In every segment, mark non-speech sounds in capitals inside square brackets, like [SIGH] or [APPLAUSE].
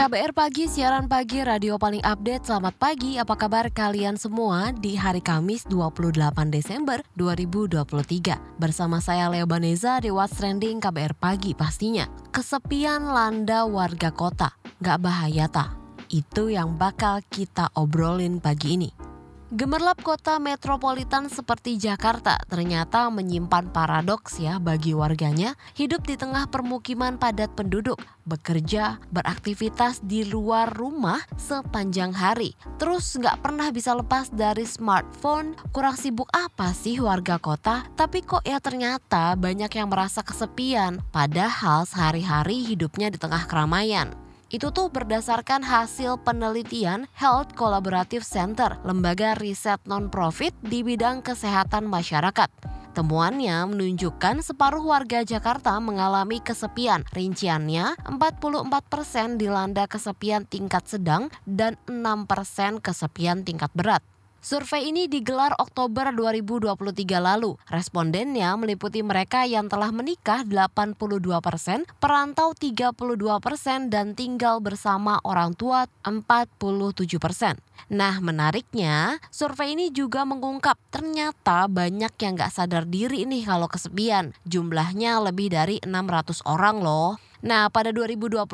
KBR Pagi, siaran pagi radio paling update. Selamat pagi, apa kabar kalian semua di hari Kamis 28 Desember 2023. Bersama saya Leo Baneza di What's Trending KBR Pagi pastinya. Kesepian landa warga kota, gak bahaya tak? Itu yang bakal kita obrolin pagi ini. Gemerlap kota metropolitan seperti Jakarta ternyata menyimpan paradoks ya bagi warganya hidup di tengah permukiman padat penduduk, bekerja, beraktivitas di luar rumah sepanjang hari. Terus nggak pernah bisa lepas dari smartphone, kurang sibuk apa sih warga kota? Tapi kok ya ternyata banyak yang merasa kesepian padahal sehari-hari hidupnya di tengah keramaian. Itu tuh berdasarkan hasil penelitian Health Collaborative Center, lembaga riset non-profit di bidang kesehatan masyarakat. Temuannya menunjukkan separuh warga Jakarta mengalami kesepian. Rinciannya 44% dilanda kesepian tingkat sedang dan 6% kesepian tingkat berat. Survei ini digelar Oktober 2023 lalu. Respondennya meliputi mereka yang telah menikah 82 persen, perantau 32 persen, dan tinggal bersama orang tua 47 persen. Nah menariknya, survei ini juga mengungkap ternyata banyak yang gak sadar diri nih kalau kesepian. Jumlahnya lebih dari 600 orang loh. Nah, pada 2021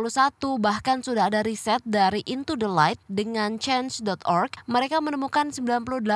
bahkan sudah ada riset dari Into the Light dengan change.org, mereka menemukan 98%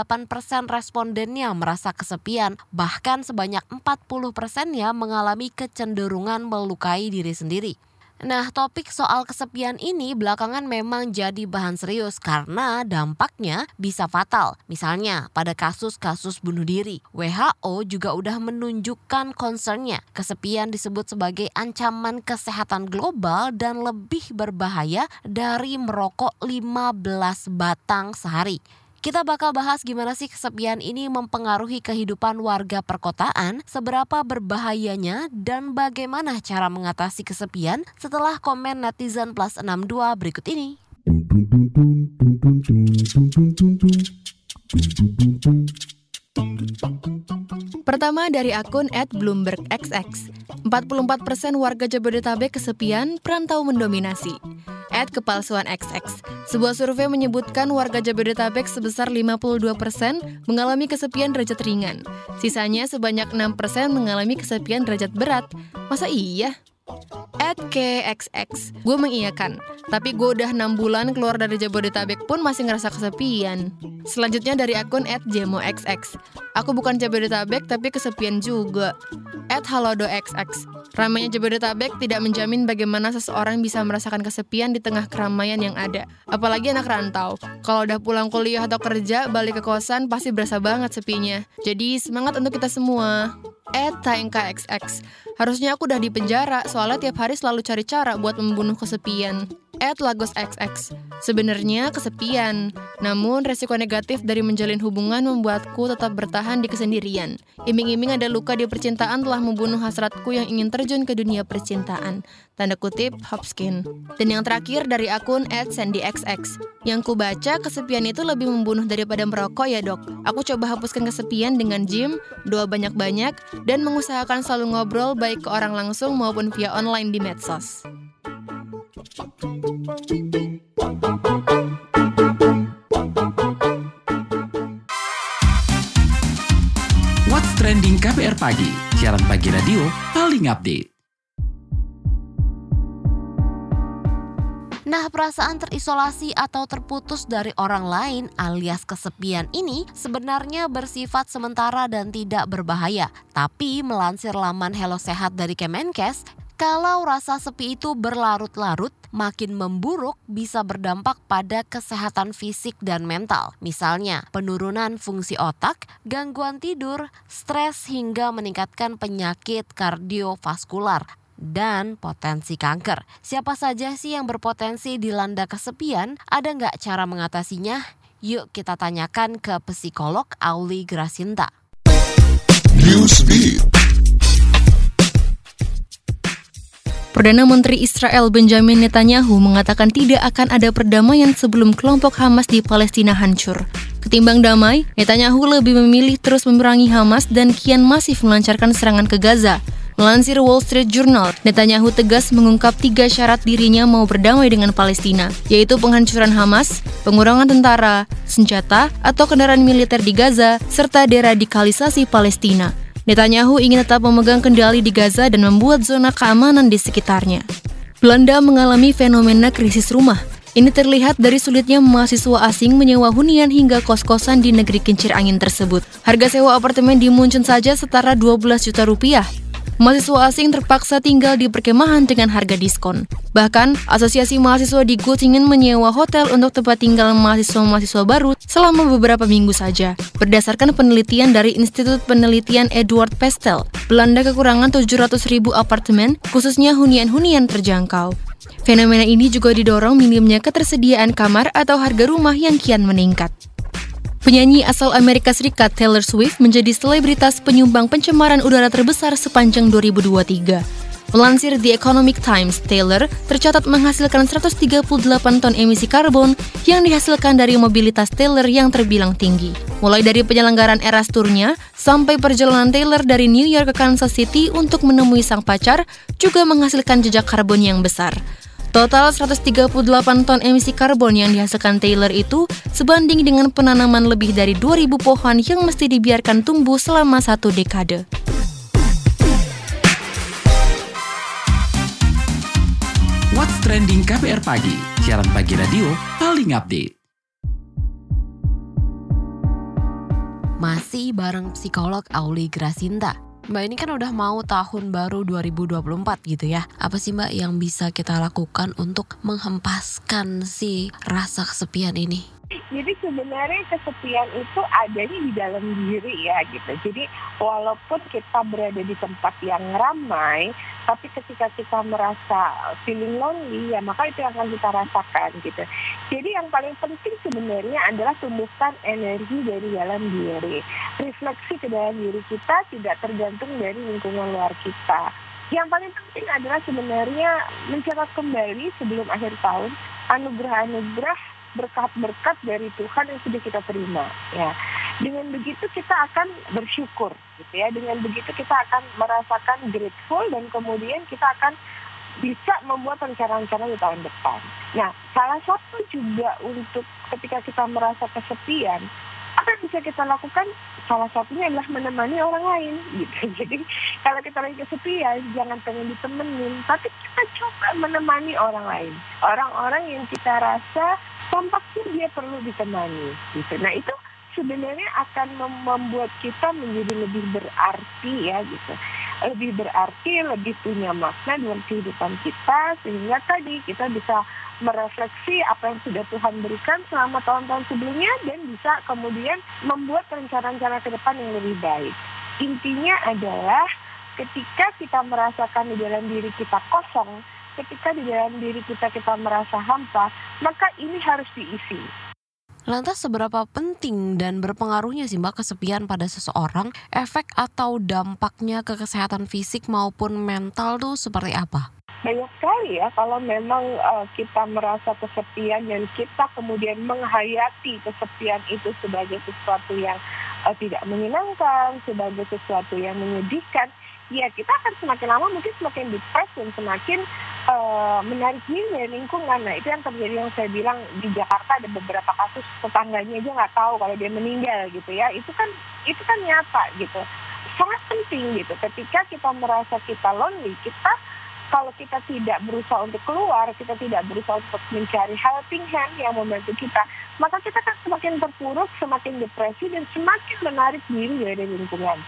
respondennya merasa kesepian, bahkan sebanyak 40% ya mengalami kecenderungan melukai diri sendiri. Nah, topik soal kesepian ini belakangan memang jadi bahan serius karena dampaknya bisa fatal. Misalnya, pada kasus-kasus bunuh diri, WHO juga udah menunjukkan concernnya. Kesepian disebut sebagai ancaman kesehatan global dan lebih berbahaya dari merokok 15 batang sehari. Kita bakal bahas gimana sih kesepian ini mempengaruhi kehidupan warga perkotaan, seberapa berbahayanya, dan bagaimana cara mengatasi kesepian setelah komen netizen plus 62 berikut ini. Pertama dari akun @bloombergxx. 44% warga Jabodetabek kesepian, perantau mendominasi at kepalsuan XX. Sebuah survei menyebutkan warga Jabodetabek sebesar 52% mengalami kesepian derajat ringan. Sisanya sebanyak 6% mengalami kesepian derajat berat. Masa iya? At KXX, gue mengiyakan. Tapi gue udah 6 bulan keluar dari Jabodetabek pun masih ngerasa kesepian. Selanjutnya dari akun at JemoXX. Aku bukan Jabodetabek tapi kesepian juga. At HalodoXX. Ramainya Jabodetabek tidak menjamin bagaimana seseorang bisa merasakan kesepian di tengah keramaian yang ada. Apalagi anak rantau. Kalau udah pulang kuliah atau kerja, balik ke kosan pasti berasa banget sepinya. Jadi semangat untuk kita semua. At TNKXX. Harusnya aku udah di penjara, soalnya tiap hari selalu cari cara buat membunuh kesepian. At Lagos XX. Sebenarnya kesepian, namun resiko negatif dari menjalin hubungan membuatku tetap bertahan di kesendirian. Iming-iming ada luka di percintaan telah membunuh hasratku yang ingin terjun ke dunia percintaan. Tanda kutip Hopskin. Dan yang terakhir dari akun at SandyXX. Yang ku baca kesepian itu lebih membunuh daripada merokok ya dok. Aku coba hapuskan kesepian dengan gym, doa banyak-banyak, dan mengusahakan selalu ngobrol baik ke orang langsung maupun via online di medsos. What's Trending KBR Pagi, siaran pagi radio paling update. Nah, perasaan terisolasi atau terputus dari orang lain alias kesepian ini sebenarnya bersifat sementara dan tidak berbahaya. Tapi melansir laman Hello Sehat dari Kemenkes, kalau rasa sepi itu berlarut-larut, makin memburuk bisa berdampak pada kesehatan fisik dan mental. Misalnya, penurunan fungsi otak, gangguan tidur, stres hingga meningkatkan penyakit kardiovaskular dan potensi kanker. Siapa saja sih yang berpotensi dilanda kesepian? Ada nggak cara mengatasinya? Yuk kita tanyakan ke psikolog Auli Grasinta. Newsbeat Perdana Menteri Israel Benjamin Netanyahu mengatakan tidak akan ada perdamaian sebelum kelompok Hamas di Palestina hancur. Ketimbang damai, Netanyahu lebih memilih terus memerangi Hamas dan kian masif melancarkan serangan ke Gaza. Melansir Wall Street Journal, Netanyahu tegas mengungkap tiga syarat dirinya mau berdamai dengan Palestina, yaitu penghancuran Hamas, pengurangan tentara, senjata, atau kendaraan militer di Gaza, serta deradikalisasi Palestina. Netanyahu ingin tetap memegang kendali di Gaza dan membuat zona keamanan di sekitarnya. Belanda mengalami fenomena krisis rumah. Ini terlihat dari sulitnya mahasiswa asing menyewa hunian hingga kos-kosan di negeri kincir angin tersebut. Harga sewa apartemen di saja setara 12 juta rupiah, mahasiswa asing terpaksa tinggal di perkemahan dengan harga diskon. Bahkan, Asosiasi Mahasiswa di Göttingen menyewa hotel untuk tempat tinggal mahasiswa-mahasiswa baru selama beberapa minggu saja. Berdasarkan penelitian dari Institut Penelitian Edward Pestel, Belanda kekurangan 700 ribu apartemen, khususnya hunian-hunian terjangkau. Fenomena ini juga didorong minimnya ketersediaan kamar atau harga rumah yang kian meningkat. Penyanyi asal Amerika Serikat Taylor Swift menjadi selebritas penyumbang pencemaran udara terbesar sepanjang 2023. Melansir The Economic Times, Taylor tercatat menghasilkan 138 ton emisi karbon yang dihasilkan dari mobilitas Taylor yang terbilang tinggi. Mulai dari penyelenggaraan Eras Tournya sampai perjalanan Taylor dari New York ke Kansas City untuk menemui sang pacar juga menghasilkan jejak karbon yang besar. Total 138 ton emisi karbon yang dihasilkan Taylor itu sebanding dengan penanaman lebih dari 2000 pohon yang mesti dibiarkan tumbuh selama satu dekade. What's Trending KPR Pagi, siaran pagi radio paling update. Masih bareng psikolog Auli Grasinta. Mbak ini kan udah mau tahun baru 2024 gitu ya. Apa sih Mbak yang bisa kita lakukan untuk menghempaskan si rasa kesepian ini? Jadi sebenarnya kesepian itu adanya di dalam diri ya gitu. Jadi walaupun kita berada di tempat yang ramai, tapi ketika kita merasa feeling lonely ya maka itu akan kita rasakan gitu. Jadi yang paling penting sebenarnya adalah tumbuhkan energi dari dalam diri. Refleksi ke dalam diri kita tidak tergantung dari lingkungan luar kita. Yang paling penting adalah sebenarnya mencatat kembali sebelum akhir tahun anugerah-anugerah berkat-berkat dari Tuhan yang sudah kita terima ya dengan begitu kita akan bersyukur gitu ya dengan begitu kita akan merasakan grateful dan kemudian kita akan bisa membuat rencana-rencana di tahun depan. Nah, salah satu juga untuk ketika kita merasa kesepian, apa yang bisa kita lakukan? Salah satunya adalah menemani orang lain gitu. [LAUGHS] Jadi kalau kita lagi kesepian, jangan pengen ditemenin, tapi kita coba menemani orang lain. Orang-orang yang kita rasa tampaknya dia perlu ditemani gitu. Nah itu sebenarnya akan membuat kita menjadi lebih berarti ya gitu lebih berarti, lebih punya makna dalam kehidupan kita sehingga tadi kita bisa merefleksi apa yang sudah Tuhan berikan selama tahun-tahun sebelumnya dan bisa kemudian membuat rencana-rencana ke depan yang lebih baik. Intinya adalah ketika kita merasakan di dalam diri kita kosong, ketika di dalam diri kita kita merasa hampa, maka ini harus diisi. Lantas seberapa penting dan berpengaruhnya sih Mbak kesepian pada seseorang? Efek atau dampaknya ke kesehatan fisik maupun mental tuh seperti apa? Banyak sekali ya kalau memang uh, kita merasa kesepian dan kita kemudian menghayati kesepian itu sebagai sesuatu yang uh, tidak menyenangkan, sebagai sesuatu yang menyedihkan, ya kita akan semakin lama mungkin semakin depres dan semakin uh, menarik diri dari lingkungan. Nah itu yang terjadi yang saya bilang di Jakarta ada beberapa kasus tetangganya aja nggak tahu kalau dia meninggal gitu ya. Itu kan itu kan nyata gitu. Sangat penting gitu. Ketika kita merasa kita lonely, kita kalau kita tidak berusaha untuk keluar, kita tidak berusaha untuk mencari helping hand yang membantu kita, maka kita akan semakin terpuruk, semakin depresi, dan semakin menarik diri dari lingkungan.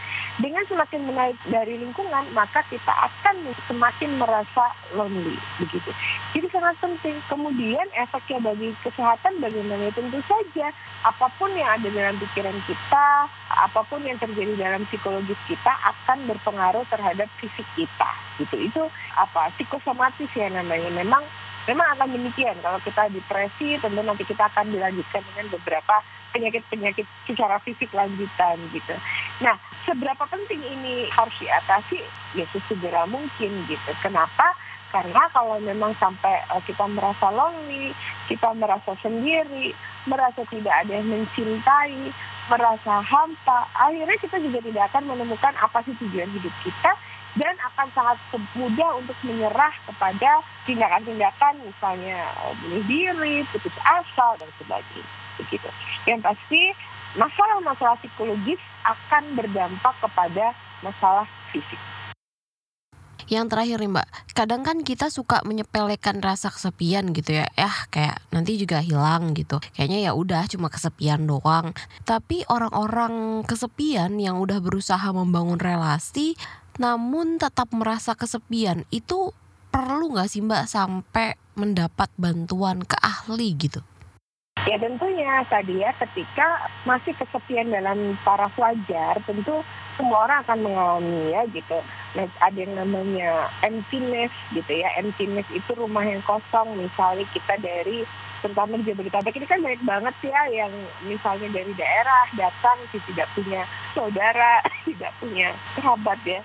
Dengan semakin menarik dari lingkungan, maka kita akan semakin merasa lonely, begitu. Jadi sangat penting. Kemudian efeknya bagi kesehatan bagaimana? Tentu saja apa pun yang ada dalam pikiran kita, apa pun yang terjadi dalam psikologis kita akan berpengaruh terhadap fisik kita. Gitu. Itu apa psikosomatis ya namanya memang memang akan demikian kalau kita depresi tentu nanti kita akan dilanjutkan dengan beberapa penyakit-penyakit secara fisik lanjutan gitu. Nah, seberapa penting ini harus diatasi? Ya sesegera mungkin gitu. Kenapa? Karena kalau memang sampai uh, kita merasa lonely, kita merasa sendiri, merasa tidak ada yang mencintai, merasa hampa, akhirnya kita juga tidak akan menemukan apa sih tujuan hidup kita dan akan sangat mudah untuk menyerah kepada tindakan-tindakan misalnya eh, bunuh diri, putus asa dan sebagainya. Begitu. Yang pasti masalah-masalah psikologis akan berdampak kepada masalah fisik. Yang terakhir nih Mbak, kadang kan kita suka menyepelekan rasa kesepian gitu ya. Eh kayak nanti juga hilang gitu. Kayaknya ya udah cuma kesepian doang. Tapi orang-orang kesepian yang udah berusaha membangun relasi namun tetap merasa kesepian itu perlu nggak sih Mbak sampai mendapat bantuan ke ahli gitu? Ya tentunya tadi ya ketika masih kesepian dalam taraf wajar tentu semua orang akan mengalami ya gitu. Nah, ada yang namanya emptiness gitu ya. Emptiness itu rumah yang kosong misalnya kita dari terutama di Jabodetabek ini kan banyak banget ya yang misalnya dari daerah datang tidak punya saudara, [LAUGHS] tidak punya sahabat ya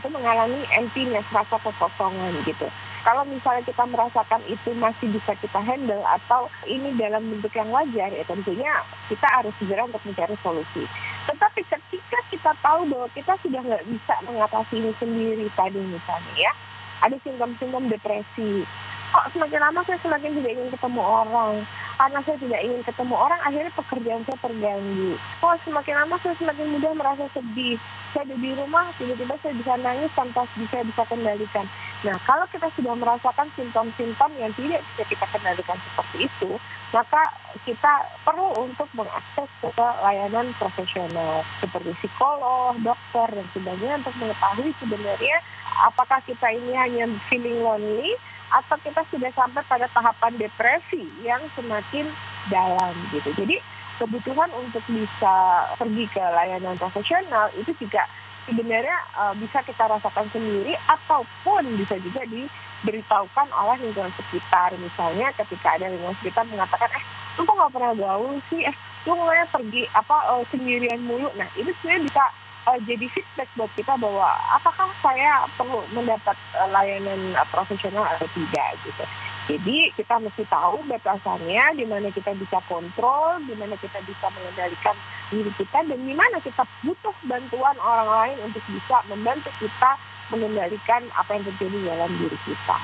itu mengalami emptiness, rasa kekosongan gitu. Kalau misalnya kita merasakan itu masih bisa kita handle atau ini dalam bentuk yang wajar, ya tentunya kita harus segera untuk mencari solusi. Tetapi ketika kita tahu bahwa kita sudah nggak bisa mengatasi ini sendiri tadi misalnya ya, ada simptom-simptom depresi, kok semakin lama saya semakin tidak ingin ketemu orang, karena saya tidak ingin ketemu orang, akhirnya pekerjaan saya terganggu. Oh, semakin lama saya semakin mudah merasa sedih. Saya ada di rumah, tiba-tiba saya bisa nangis tanpa bisa bisa kendalikan. Nah, kalau kita sudah merasakan simptom-simptom yang tidak bisa kita kendalikan seperti itu, maka kita perlu untuk mengakses ke layanan profesional seperti psikolog, dokter, dan sebagainya untuk mengetahui sebenarnya apakah kita ini hanya feeling lonely atau kita sudah sampai pada tahapan depresi yang semakin dalam gitu. Jadi kebutuhan untuk bisa pergi ke layanan profesional itu juga sebenarnya uh, bisa kita rasakan sendiri ataupun bisa juga diberitahukan oleh lingkungan sekitar. Misalnya ketika ada lingkungan sekitar mengatakan, eh lu kok nggak pernah gaul sih, eh lu pergi apa uh, sendirian mulu. Nah itu sebenarnya bisa uh, jadi feedback buat kita bahwa apakah saya perlu mendapat uh, layanan uh, profesional atau tidak gitu. Jadi kita mesti tahu batasannya, di mana kita bisa kontrol, di mana kita bisa mengendalikan diri kita, dan di mana kita butuh bantuan orang lain untuk bisa membantu kita mengendalikan apa yang terjadi dalam diri kita.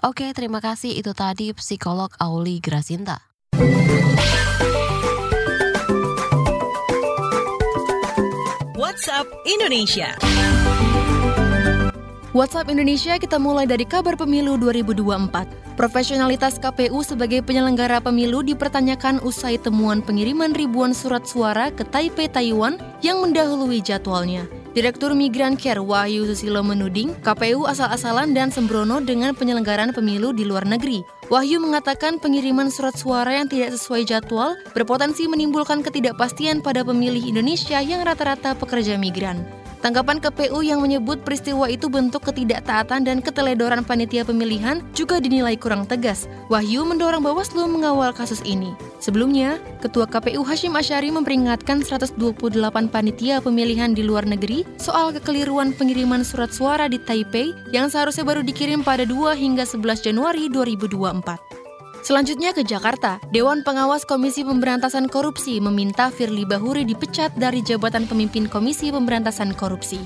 Oke, terima kasih. Itu tadi psikolog Auli Grasinta. WhatsApp Indonesia. WhatsApp Indonesia kita mulai dari kabar pemilu 2024. Profesionalitas KPU sebagai penyelenggara pemilu dipertanyakan usai temuan pengiriman ribuan surat suara ke Taipei, Taiwan yang mendahului jadwalnya. Direktur Migran Care Wahyu Susilo menuding KPU asal-asalan dan sembrono dengan penyelenggaraan pemilu di luar negeri. Wahyu mengatakan pengiriman surat suara yang tidak sesuai jadwal berpotensi menimbulkan ketidakpastian pada pemilih Indonesia yang rata-rata pekerja migran. Tanggapan KPU yang menyebut peristiwa itu bentuk ketidaktaatan dan keteledoran panitia pemilihan juga dinilai kurang tegas. Wahyu mendorong Bawaslu mengawal kasus ini. Sebelumnya, Ketua KPU Hashim Asyari memperingatkan 128 panitia pemilihan di luar negeri soal kekeliruan pengiriman surat suara di Taipei yang seharusnya baru dikirim pada 2 hingga 11 Januari 2024. Selanjutnya ke Jakarta, Dewan Pengawas Komisi Pemberantasan Korupsi meminta Firly Bahuri dipecat dari jabatan pemimpin Komisi Pemberantasan Korupsi.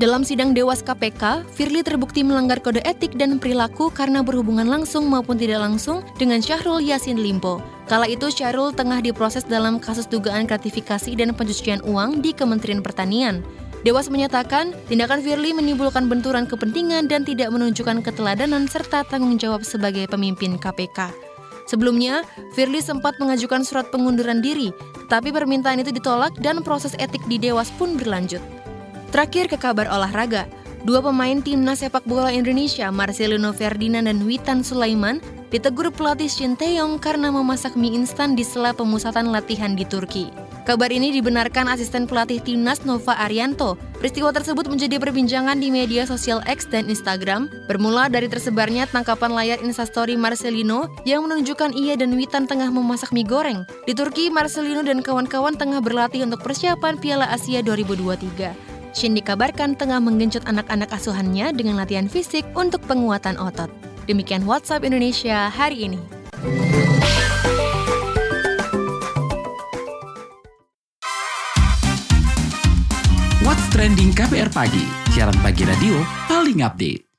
Dalam sidang Dewas KPK, Firly terbukti melanggar kode etik dan perilaku karena berhubungan langsung maupun tidak langsung dengan Syahrul Yasin Limpo. Kala itu Syahrul tengah diproses dalam kasus dugaan gratifikasi dan pencucian uang di Kementerian Pertanian. Dewas menyatakan, tindakan Firly menimbulkan benturan kepentingan dan tidak menunjukkan keteladanan serta tanggung jawab sebagai pemimpin KPK. Sebelumnya, Firly sempat mengajukan surat pengunduran diri, tetapi permintaan itu ditolak dan proses etik di Dewas pun berlanjut. Terakhir ke kabar olahraga, dua pemain timnas sepak bola Indonesia, Marcelino Ferdinand dan Witan Sulaiman, ditegur pelatih Shin Taeyong karena memasak mie instan di sela pemusatan latihan di Turki. Kabar ini dibenarkan asisten pelatih timnas Nova Arianto. Peristiwa tersebut menjadi perbincangan di media sosial X dan Instagram, bermula dari tersebarnya tangkapan layar instastory Marcelino yang menunjukkan ia dan Witan tengah memasak mie goreng. Di Turki, Marcelino dan kawan-kawan tengah berlatih untuk persiapan Piala Asia 2023. Shin dikabarkan tengah menggenjot anak-anak asuhannya dengan latihan fisik untuk penguatan otot. Demikian WhatsApp Indonesia hari ini. KBR Pagi, siaran pagi radio paling update.